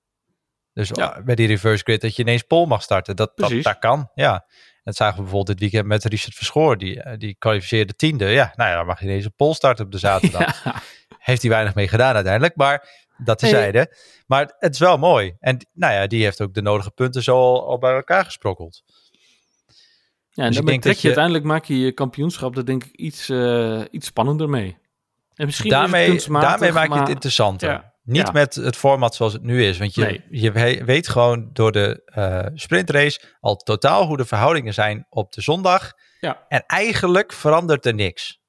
A: Dus
B: Ja.
A: bij die reverse grid dat je ineens pol mag starten. Dat, dat, kan, ja. Dat zagen we bijvoorbeeld dit weekend met Richard Verschoor. Die, uh, die kwalificeerde tiende. Ja, nou ja, dan mag je ineens een pol starten op de zaterdag.
B: ja.
A: Heeft hij weinig mee gedaan uiteindelijk, maar dat tezijde. Maar het is wel mooi. En nou ja, die heeft ook de nodige punten zo al, al bij elkaar gesprokkeld.
B: Ja, en
A: Dus ik
B: daarmee
A: denk
B: trek
A: dat
B: je,
A: je-
B: uiteindelijk maak je je kampioenschap, dat denk ik iets, eh, iets spannender mee. En misschien is het
A: daarmee, daarmee maak je
B: maar-
A: het interessanter.
B: Ja,
A: Niet
B: ja.
A: met het format zoals het nu is. Want je,
B: Nee.
A: je we- weet gewoon door de eh, sprintrace al totaal hoe de verhoudingen zijn op de zondag.
B: Ja.
A: En eigenlijk verandert er niks.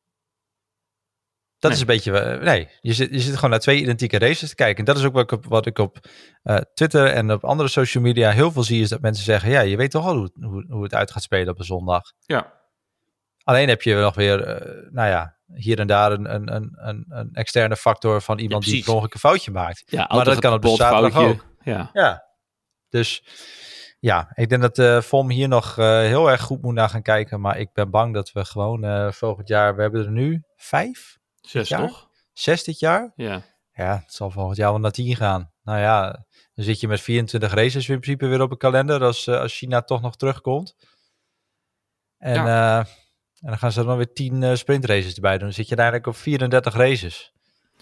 A: Dat
B: Nee.
A: is een beetje... eh, nee, je zit, je zit gewoon naar twee identieke races te kijken. En dat is ook wat ik op, wat ik op eh, Twitter en op andere social media heel veel zie. Is dat mensen zeggen, ja, je weet toch al hoe, hoe, hoe het uit gaat spelen op een zondag.
B: Ja,
A: Alleen heb je nog weer, eh, nou ja, hier en daar een, een, een, een, externe factor van iemand die per ongeluk een foutje maakt.
B: ja
A: Maar dat kan op de zaterdag ook.
B: Ja.
A: Ja. Dus ja, ik denk dat de FOM hier nog eh, heel erg goed moet naar gaan kijken. Maar ik ben bang dat we gewoon eh, volgend jaar, we hebben er nu vijf,
B: Zes
A: jaar?
B: toch?
A: zes dit jaar.
B: Ja.
A: Ja, het zal volgend jaar wel naar tien gaan. Nou ja, dan zit je met 24 races in principe weer op een kalender als, eh, als China toch nog terugkomt. En, eh, en dan gaan ze er dan weer 10 eh, sprintraces erbij doen. Dan zit je uiteindelijk op 34 races.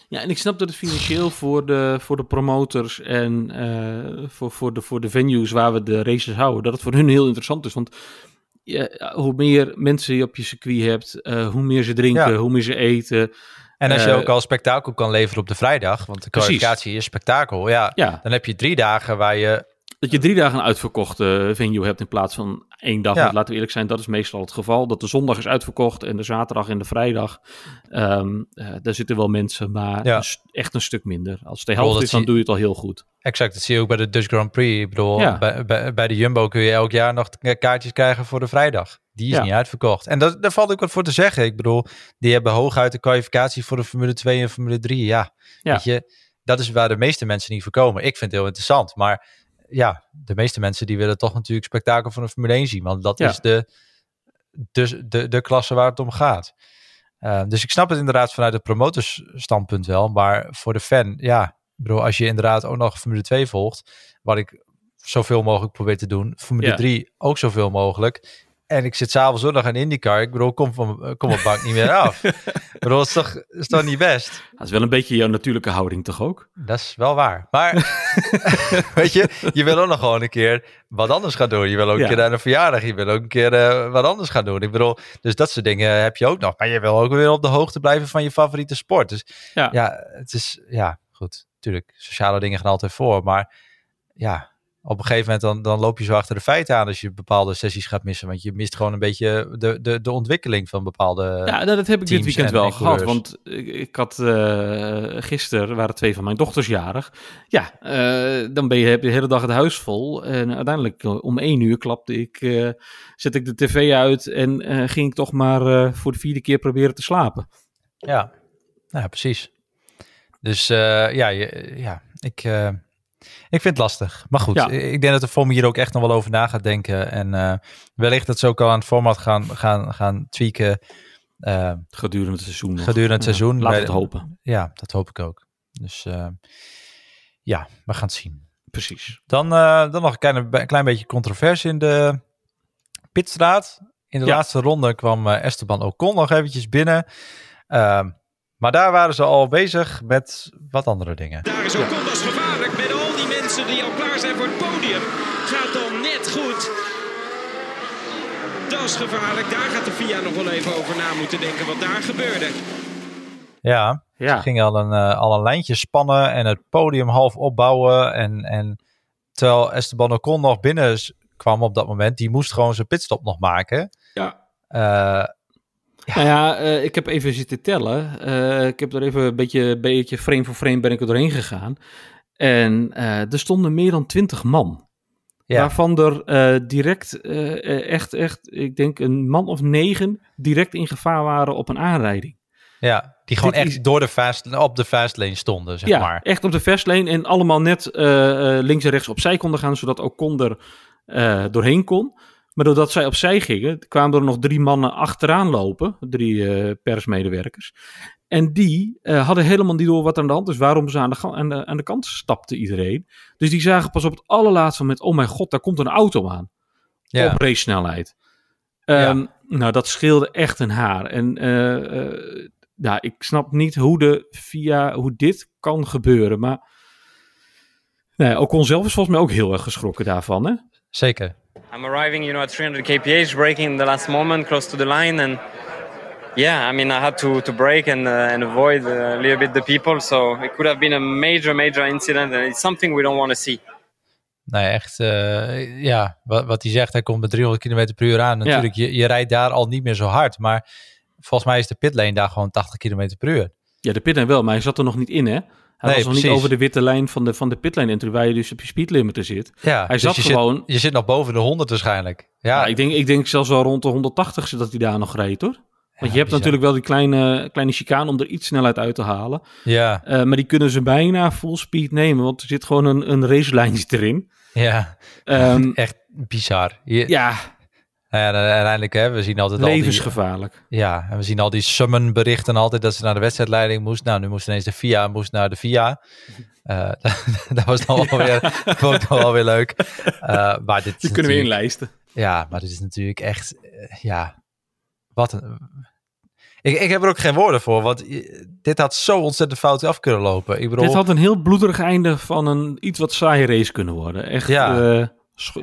B: ja, en ik snap dat het financieel voor de, voor de promotors en voor, voor, de, voor de venues waar we de races houden, dat het voor hun heel interessant is. Want ja, hoe meer mensen je op je circuit hebt, eh, hoe meer ze drinken,
A: Ja.
B: hoe meer ze eten.
A: En als je
B: Eh,
A: ook al spektakel kan leveren op de vrijdag, want de kwalificatie is spektakel, ja,
B: Ja,
A: dan heb je drie dagen waar je...
B: dat je drie dagen een uitverkochte venue hebt in plaats van één dag.
A: Ja.
B: Want laten we eerlijk zijn, dat is meestal het geval. Dat de zondag is uitverkocht en de zaterdag en de vrijdag. eh, daar zitten wel mensen, maar
A: Ja.
B: echt een stuk minder. Als het de helft is, dan
A: zie-
B: doe je het al heel goed.
A: Exact, dat zie je ook bij de Dutch Grand Prix. Ik bedoel,
B: Ja.
A: bij, bij, bij de Jumbo kun je elk jaar nog ka- kaartjes krijgen voor de vrijdag. Die is niet uitverkocht. En dat, daar valt ook wat voor te zeggen. Ik bedoel, die hebben hooguit de kwalificatie voor de Formule 2 en Formule 3. Ja,
B: Ja.
A: weet je, dat is waar de meeste mensen niet voor komen. Ik vind het heel interessant, maar ja, de meeste mensen die willen toch natuurlijk spektakel van de Formule 1 zien. Want dat
B: Ja.
A: is de, de, de, de klasse waar het om gaat. Uh, dus ik snap het inderdaad vanuit het promotorsstandpunt wel. Maar voor de fan, ja, ik bedoel, als je inderdaad ook nog Formule 2 volgt, wat ik zoveel mogelijk probeer te doen. Formule
B: Ja.
A: 3 ook zoveel mogelijk. En ik zit s'avonds ook nog in IndyCar. Ik bedoel, kom van kom op bank niet meer af. ik bedoel, het is toch, is toch niet best?
B: Dat is wel een beetje jouw natuurlijke houding toch ook?
A: Dat is wel waar. Maar weet je, je wil ook nog gewoon een keer wat anders gaan doen. Je wil ook
B: Ja.
A: een keer naar een verjaardag. Je wil ook een keer eh, wat anders gaan doen. Ik bedoel, dus dat soort dingen heb je ook nog. Maar je wil ook weer op de hoogte blijven van je favoriete sport. Dus
B: Ja.
A: ja, het is, ja, goed. Tuurlijk, sociale dingen gaan altijd voor. Maar ja, op een gegeven moment dan, dan loop je zo achter de feiten aan als je bepaalde sessies gaat missen. Want je mist gewoon een beetje de, de, de ontwikkeling van bepaalde...
B: Ja, dat heb ik dit weekend
A: en-
B: wel
A: en
B: gehad. Want ik, ik had uh, gisteren waren twee van mijn dochters jarig. Ja, uh, dan ben je, heb je de hele dag het huis vol. En uiteindelijk uh, om één uur klapte ik, zet ik de tv uit en ging ik toch maar voor de vierde keer proberen te slapen.
A: Ja, nou, precies. Dus ja, je, ja, ik, Ik vind het lastig. Maar goed,
B: Ja.
A: ik denk dat de FOM hier ook echt nog wel over na gaat denken. En eh, wellicht dat ze ook al aan het format gaan, gaan, gaan tweaken. Eh,
B: Gedurende het seizoen. nog.
A: Gedurende het
B: Ja,
A: seizoen.
B: Laten we
A: Bij-
B: het hopen.
A: ja, dat hoop ik ook. Dus eh, ja, we gaan het zien.
B: Precies.
A: Dan, eh, dan nog een klein, een klein beetje controversie in de pitstraat. In de
B: Ja.
A: laatste ronde kwam Esteban Ocon nog eventjes binnen. Ehm, maar daar waren ze al bezig met wat andere dingen.
D: Daar is Ocon, dat is gevaarlijk. Die mensen die al klaar zijn voor het podium. Gaat dan net goed. Dat is gevaarlijk. Daar gaat de FIA nog wel even over na moeten denken wat daar gebeurde.
A: Ja,
B: Ja.
A: ze gingen al een, eh, al een lijntje spannen en het podium half opbouwen. En, en terwijl Esteban Ocon nog binnen kwam op dat moment, die moest gewoon zijn pitstop nog maken.
B: ja.
A: Eh,
B: Nou ja, eh, ik heb even zitten tellen. Eh, ik heb er even een beetje, beetje frame voor frame ben ik er doorheen gegaan. En eh, er stonden meer dan twintig man.
A: ja,
B: Waarvan er eh, direct, eh, echt, echt, ik denk een man of negen direct in gevaar waren op een aanrijding.
A: ja, die gewoon
B: dit
A: echt
B: is-
A: door de fast, op de fastlane stonden, zeg
B: ja,
A: maar.
B: echt op de fastlane en allemaal net links en rechts opzij konden gaan, zodat Ocon er doorheen kon. Maar doordat zij opzij gingen, kwamen er nog drie mannen achteraan lopen, drie persmedewerkers. En die eh, hadden helemaal niet door wat er aan de hand is, waarom ze aan de, aan, de, aan de kant stapte iedereen. Dus die zagen pas op het allerlaatste moment, oh mijn god, daar komt een auto aan.
A: Ja.
B: Op race snelheid. Ehm, Nou, dat scheelde echt een haar. En eh, eh, ja, ik snap niet hoe, de, via, hoe dit kan gebeuren. Maar nee, Ocon zelf is volgens mij ook heel erg geschrokken daarvan. Hè?
A: Zeker.
E: I'm arriving, you know, at 300 kph, braking in the last moment, close to the line, and yeah, I mean, I had to to brake and uh, and avoid uh, a little bit the people. So it could have been a major, major incident, and it's something we don't want to see.
A: Nee, echt, eh, ja, wat, wat hij zegt, hij komt met 300 km per uur aan. Natuurlijk, je, je rijdt daar al niet meer zo hard, maar volgens mij is de pitlane daar gewoon 80 km per uur.
B: Ja, de pitlane wel, maar hij zat er nog niet in, hè? Hij
A: Nee,
B: was nog niet over de witte lijn van de, van de pitlane entry, waar je dus op je speedlimiter zit.
A: Ja,
B: Hij zat
A: je
B: gewoon-
A: Zit, je zit nog boven de 100 waarschijnlijk. Ja,
B: Ja, ik, denk, ik denk zelfs wel rond de 180 dat hij daar nog reed, hoor. Want je hebt
A: bizar.
B: natuurlijk wel die kleine, kleine chicane om er iets snelheid uit te halen.
A: ja,
B: Eh, maar die kunnen ze bijna full speed nemen, want er zit gewoon een, een racelijntje erin.
A: ja,
B: Ehm,
A: echt bizar. Je,
B: ja,
A: Nou ja, uiteindelijk, hè, we zien altijd al die,
B: levensgevaarlijk.
A: Ja, en we zien al die summon berichten altijd dat ze naar de wedstrijdleiding moest. Nou, nu moest ineens de FIA moest naar de FIA. Eh, dat was dan wel weer, vond dan wel weer leuk. Eh, maar dit
B: Die kunnen we inlijsten.
A: Ja, maar dit is natuurlijk echt, ja, wat een... Ik, ik heb er ook geen woorden voor, want dit had zo ontzettend fout af kunnen lopen. Ik bedoel,
B: Dit had een heel bloederig einde van een iets wat saaie race kunnen worden. Echt,
A: Ja.
B: eh,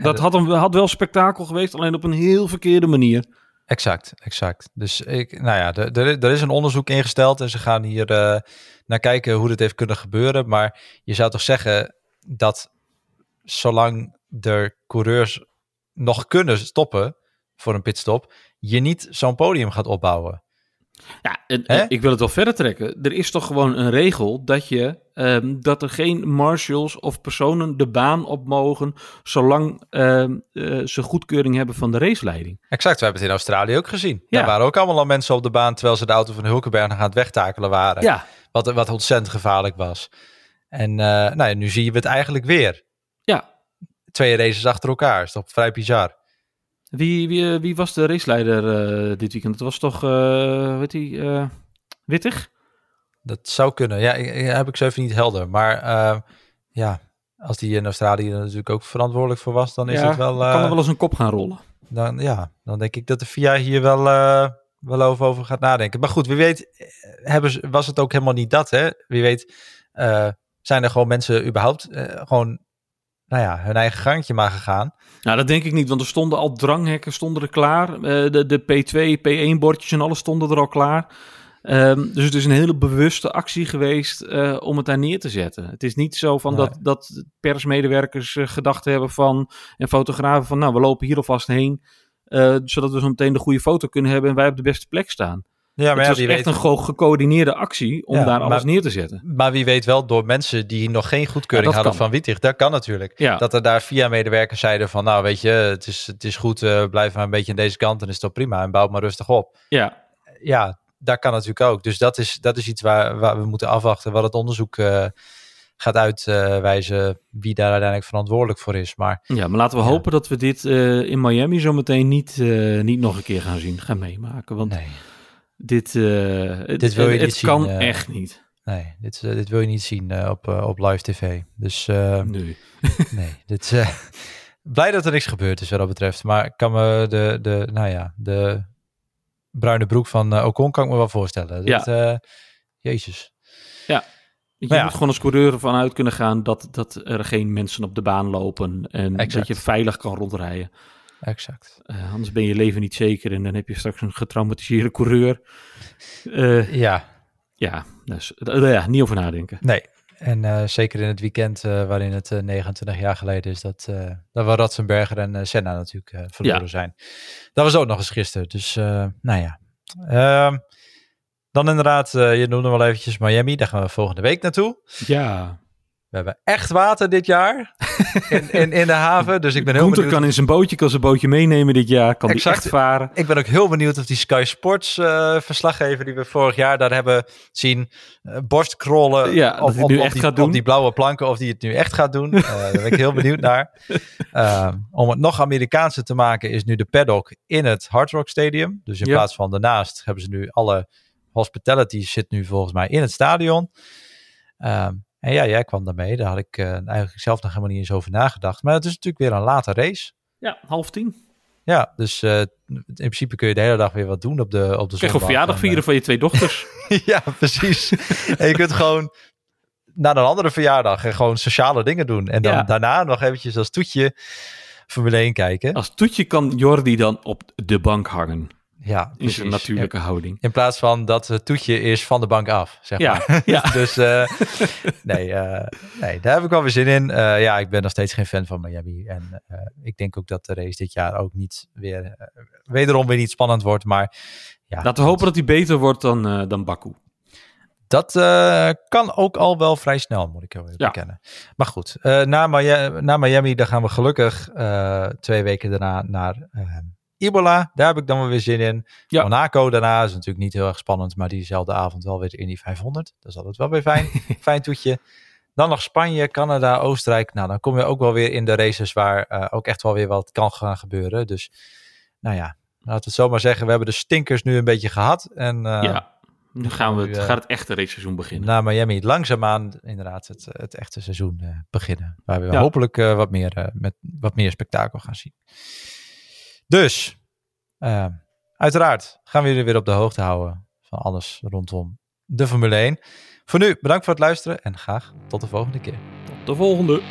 B: dat had, een, had wel spektakel geweest, alleen op een heel verkeerde manier.
A: Exact, exact. Dus ik, nou ja, er- er er is een onderzoek ingesteld en ze gaan hier eh, naar kijken hoe dit heeft kunnen gebeuren. Maar je zou toch zeggen dat zolang er coureurs nog kunnen stoppen voor een pitstop, je niet zo'n podium gaat opbouwen.
B: Ja, en,
A: Hè?
B: en ik wil het wel verder trekken. Er is toch gewoon een regel dat, je, ehm, dat er geen marshals of personen de baan op mogen, zolang ehm, eh, ze goedkeuring hebben van de raceleiding.
A: Exact, we hebben het in Australië ook gezien.
B: Ja.
A: Daar waren ook allemaal al mensen op de baan terwijl ze de auto van Hulkenberg aan het wegtakelen waren.
B: Ja,
A: Wat, wat ontzettend gevaarlijk was. En eh, nou ja, nu zien we het eigenlijk weer.
B: ja.
A: Twee races achter elkaar, is toch vrij bizar.
B: Wie, wie, eh, wie was de raceleider eh, dit weekend? Dat was toch, eh weet hij, eh, Wittig?
A: Dat zou kunnen. Ja, ik, ik- heb ik zo even niet helder. Maar ja, als die in Australië er natuurlijk ook verantwoordelijk voor was, dan is
B: ja,
A: het wel...
B: kan er wel eens een kop gaan rollen.
A: dan, ja, dan denk ik dat de FIA hier wel, wel over, over gaat nadenken. Maar goed, wie weet hebben ze, was het ook helemaal niet dat, hè? Wie weet zijn er gewoon mensen überhaupt gewoon, nou ja, hun eigen gangetje maar gegaan.
B: Nou, dat denk ik niet, want er stonden al dranghekken stonden er klaar. Eh, de, de P2, P1-bordjes en alles stonden er al klaar. Ehm, dus het is een hele bewuste actie geweest eh, om het daar neer te zetten. Het is niet zo van
A: Nee.
B: dat, dat persmedewerkers eh, gedacht hebben van, en fotografen van, nou, we lopen hier alvast heen, eh, zodat we zo meteen de goede foto kunnen hebben en wij op de beste plek staan.
A: Ja, maar
B: het was echt
A: weet,
B: een gecoördineerde actie om
A: Ja,
B: daar alles
A: maar-
B: neer te zetten.
A: maar wie weet wel door mensen die nog geen goedkeuring hadden
B: kan.
A: van Wittig. Dat kan natuurlijk.
B: Ja.
A: Dat er daar FIA-medewerkers zeiden van, nou weet je, het is, het is goed, eh, blijf maar een beetje aan deze kant en is toch prima. En bouw maar rustig op.
B: Ja,
A: ja, daar kan natuurlijk ook. Dus dat is, dat is iets waar, waar we moeten afwachten wat het onderzoek eh, gaat uitwijzen wie daar uiteindelijk verantwoordelijk voor is. Maar
B: Ja, maar laten we
A: Ja.
B: hopen dat we dit eh, in Miami zometeen niet, niet nog een keer gaan zien, gaan meemaken. Want
A: nee,
B: dit, eh, het,
A: Dit wil je niet
B: het kan
A: zien, eh.
B: echt niet.
A: nee dit, eh, dit wil je niet zien op, op live tv. Dus
B: Nee.
A: nee, dit, blij dat er niks gebeurd is wat dat betreft. Maar ik kan me de, de, nou ja, de bruine broek van Ocon kan ik me wel voorstellen.
B: Ja.
A: Jezus.
B: Je
A: ja.
B: moet gewoon als coureur ervan uit kunnen gaan dat, dat er geen mensen op de baan lopen. En
A: Exact.
B: dat je veilig kan rondrijden.
A: Exact.
B: Eh, anders ben je leven niet zeker en dan heb je straks een getraumatiseerde coureur. Eh,
A: Ja,
B: ja, dus eh, ja, niet over nadenken.
A: Nee, en zeker in het weekend waarin het eh, 29 jaar geleden is dat, dat we Ratzenberger en Senna natuurlijk verloren
B: Ja.
A: zijn. Dat was ook nog eens gisteren, dus nou ja. Ehm, dan inderdaad, je noemde wel eventjes Miami, daar gaan we volgende week naartoe.
B: Ja,
A: hebben echt water dit jaar in, in, in de haven, dus ik ben heel
B: Gunther
A: benieuwd.
B: kan in zijn bootje, kan zijn bootje meenemen dit jaar. Kan die
A: Exact.
B: echt varen.
A: Ik ben ook heel benieuwd of die Sky Sports eh, verslaggever die we vorig jaar daar hebben zien, eh borstkrollen
B: Ja, dat
A: op, op,
B: nu
A: op
B: echt
A: die,
B: gaat
A: op
B: doen.
A: die blauwe planken, of die het nu echt gaat doen. Eh, daar ben ik heel benieuwd naar. Eh, om het nog Amerikaanse te maken is nu de paddock in het Hard Rock Stadium. Dus in
B: Ja.
A: plaats van daarnaast hebben ze nu alle hospitality zit nu volgens mij in het stadion. Ehm, en ja, jij kwam daarmee. Daar had ik eh, eigenlijk zelf nog helemaal niet eens over nagedacht. Maar het is natuurlijk weer een late race.
B: Ja, half tien.
A: Ja, dus eh, in principe kun je de hele dag weer wat doen op de, op de
B: Krijg je
A: zondag.
B: verjaardag
A: En,
B: vieren van je twee dochters.
A: eh, ja, precies. en je kunt gewoon naar een andere verjaardag en gewoon sociale dingen doen. En dan
B: Ja.
A: daarna nog eventjes als toetje Formule 1 kijken.
B: Als toetje kan Jordi dan op de bank hangen.
A: Ja,
B: In zijn natuurlijke houding.
A: In, plaats van dat het toetje is van de bank af, zeg maar.
B: Ja, ja.
A: dus eh, nee, eh, nee, daar heb ik wel weer zin in. Eh, ja, ik ben nog steeds geen fan van Miami. En ik denk ook dat de race dit jaar ook niet weer, wederom weer niet spannend wordt. Maar ja,
B: Laten we hopen dat hij beter wordt dan, dan Baku.
A: Dat kan ook al wel vrij snel, moet ik even
B: Ja.
A: bekennen. Maar goed, na, Miami, na Miami, dan gaan we gelukkig twee weken daarna naar Imola. Daar heb ik dan wel weer zin in.
B: Ja.
A: Monaco daarna is natuurlijk niet heel erg spannend, maar diezelfde avond wel weer in die 500. Dat is altijd wel weer fijn. fijn toetje. Dan nog Spanje, Canada, Oostenrijk. Nou, dan kom je ook wel weer in de races waar eh, ook echt wel weer wat kan gaan gebeuren. Dus, nou ja, laten we het zo maar zeggen. We hebben de stinkers nu een beetje gehad. En eh,
B: ja, nu gaan we, het,
A: eh,
B: gaat het echte raceseizoen beginnen.
A: na Miami langzaamaan inderdaad het, het echte seizoen beginnen. Waar we
B: Ja.
A: hopelijk wat, meer, met wat meer spektakel gaan zien. Dus, eh, uiteraard gaan we jullie weer op de hoogte houden van alles rondom de Formule 1. Voor nu, bedankt voor het luisteren en graag tot de volgende keer.
B: De volgende.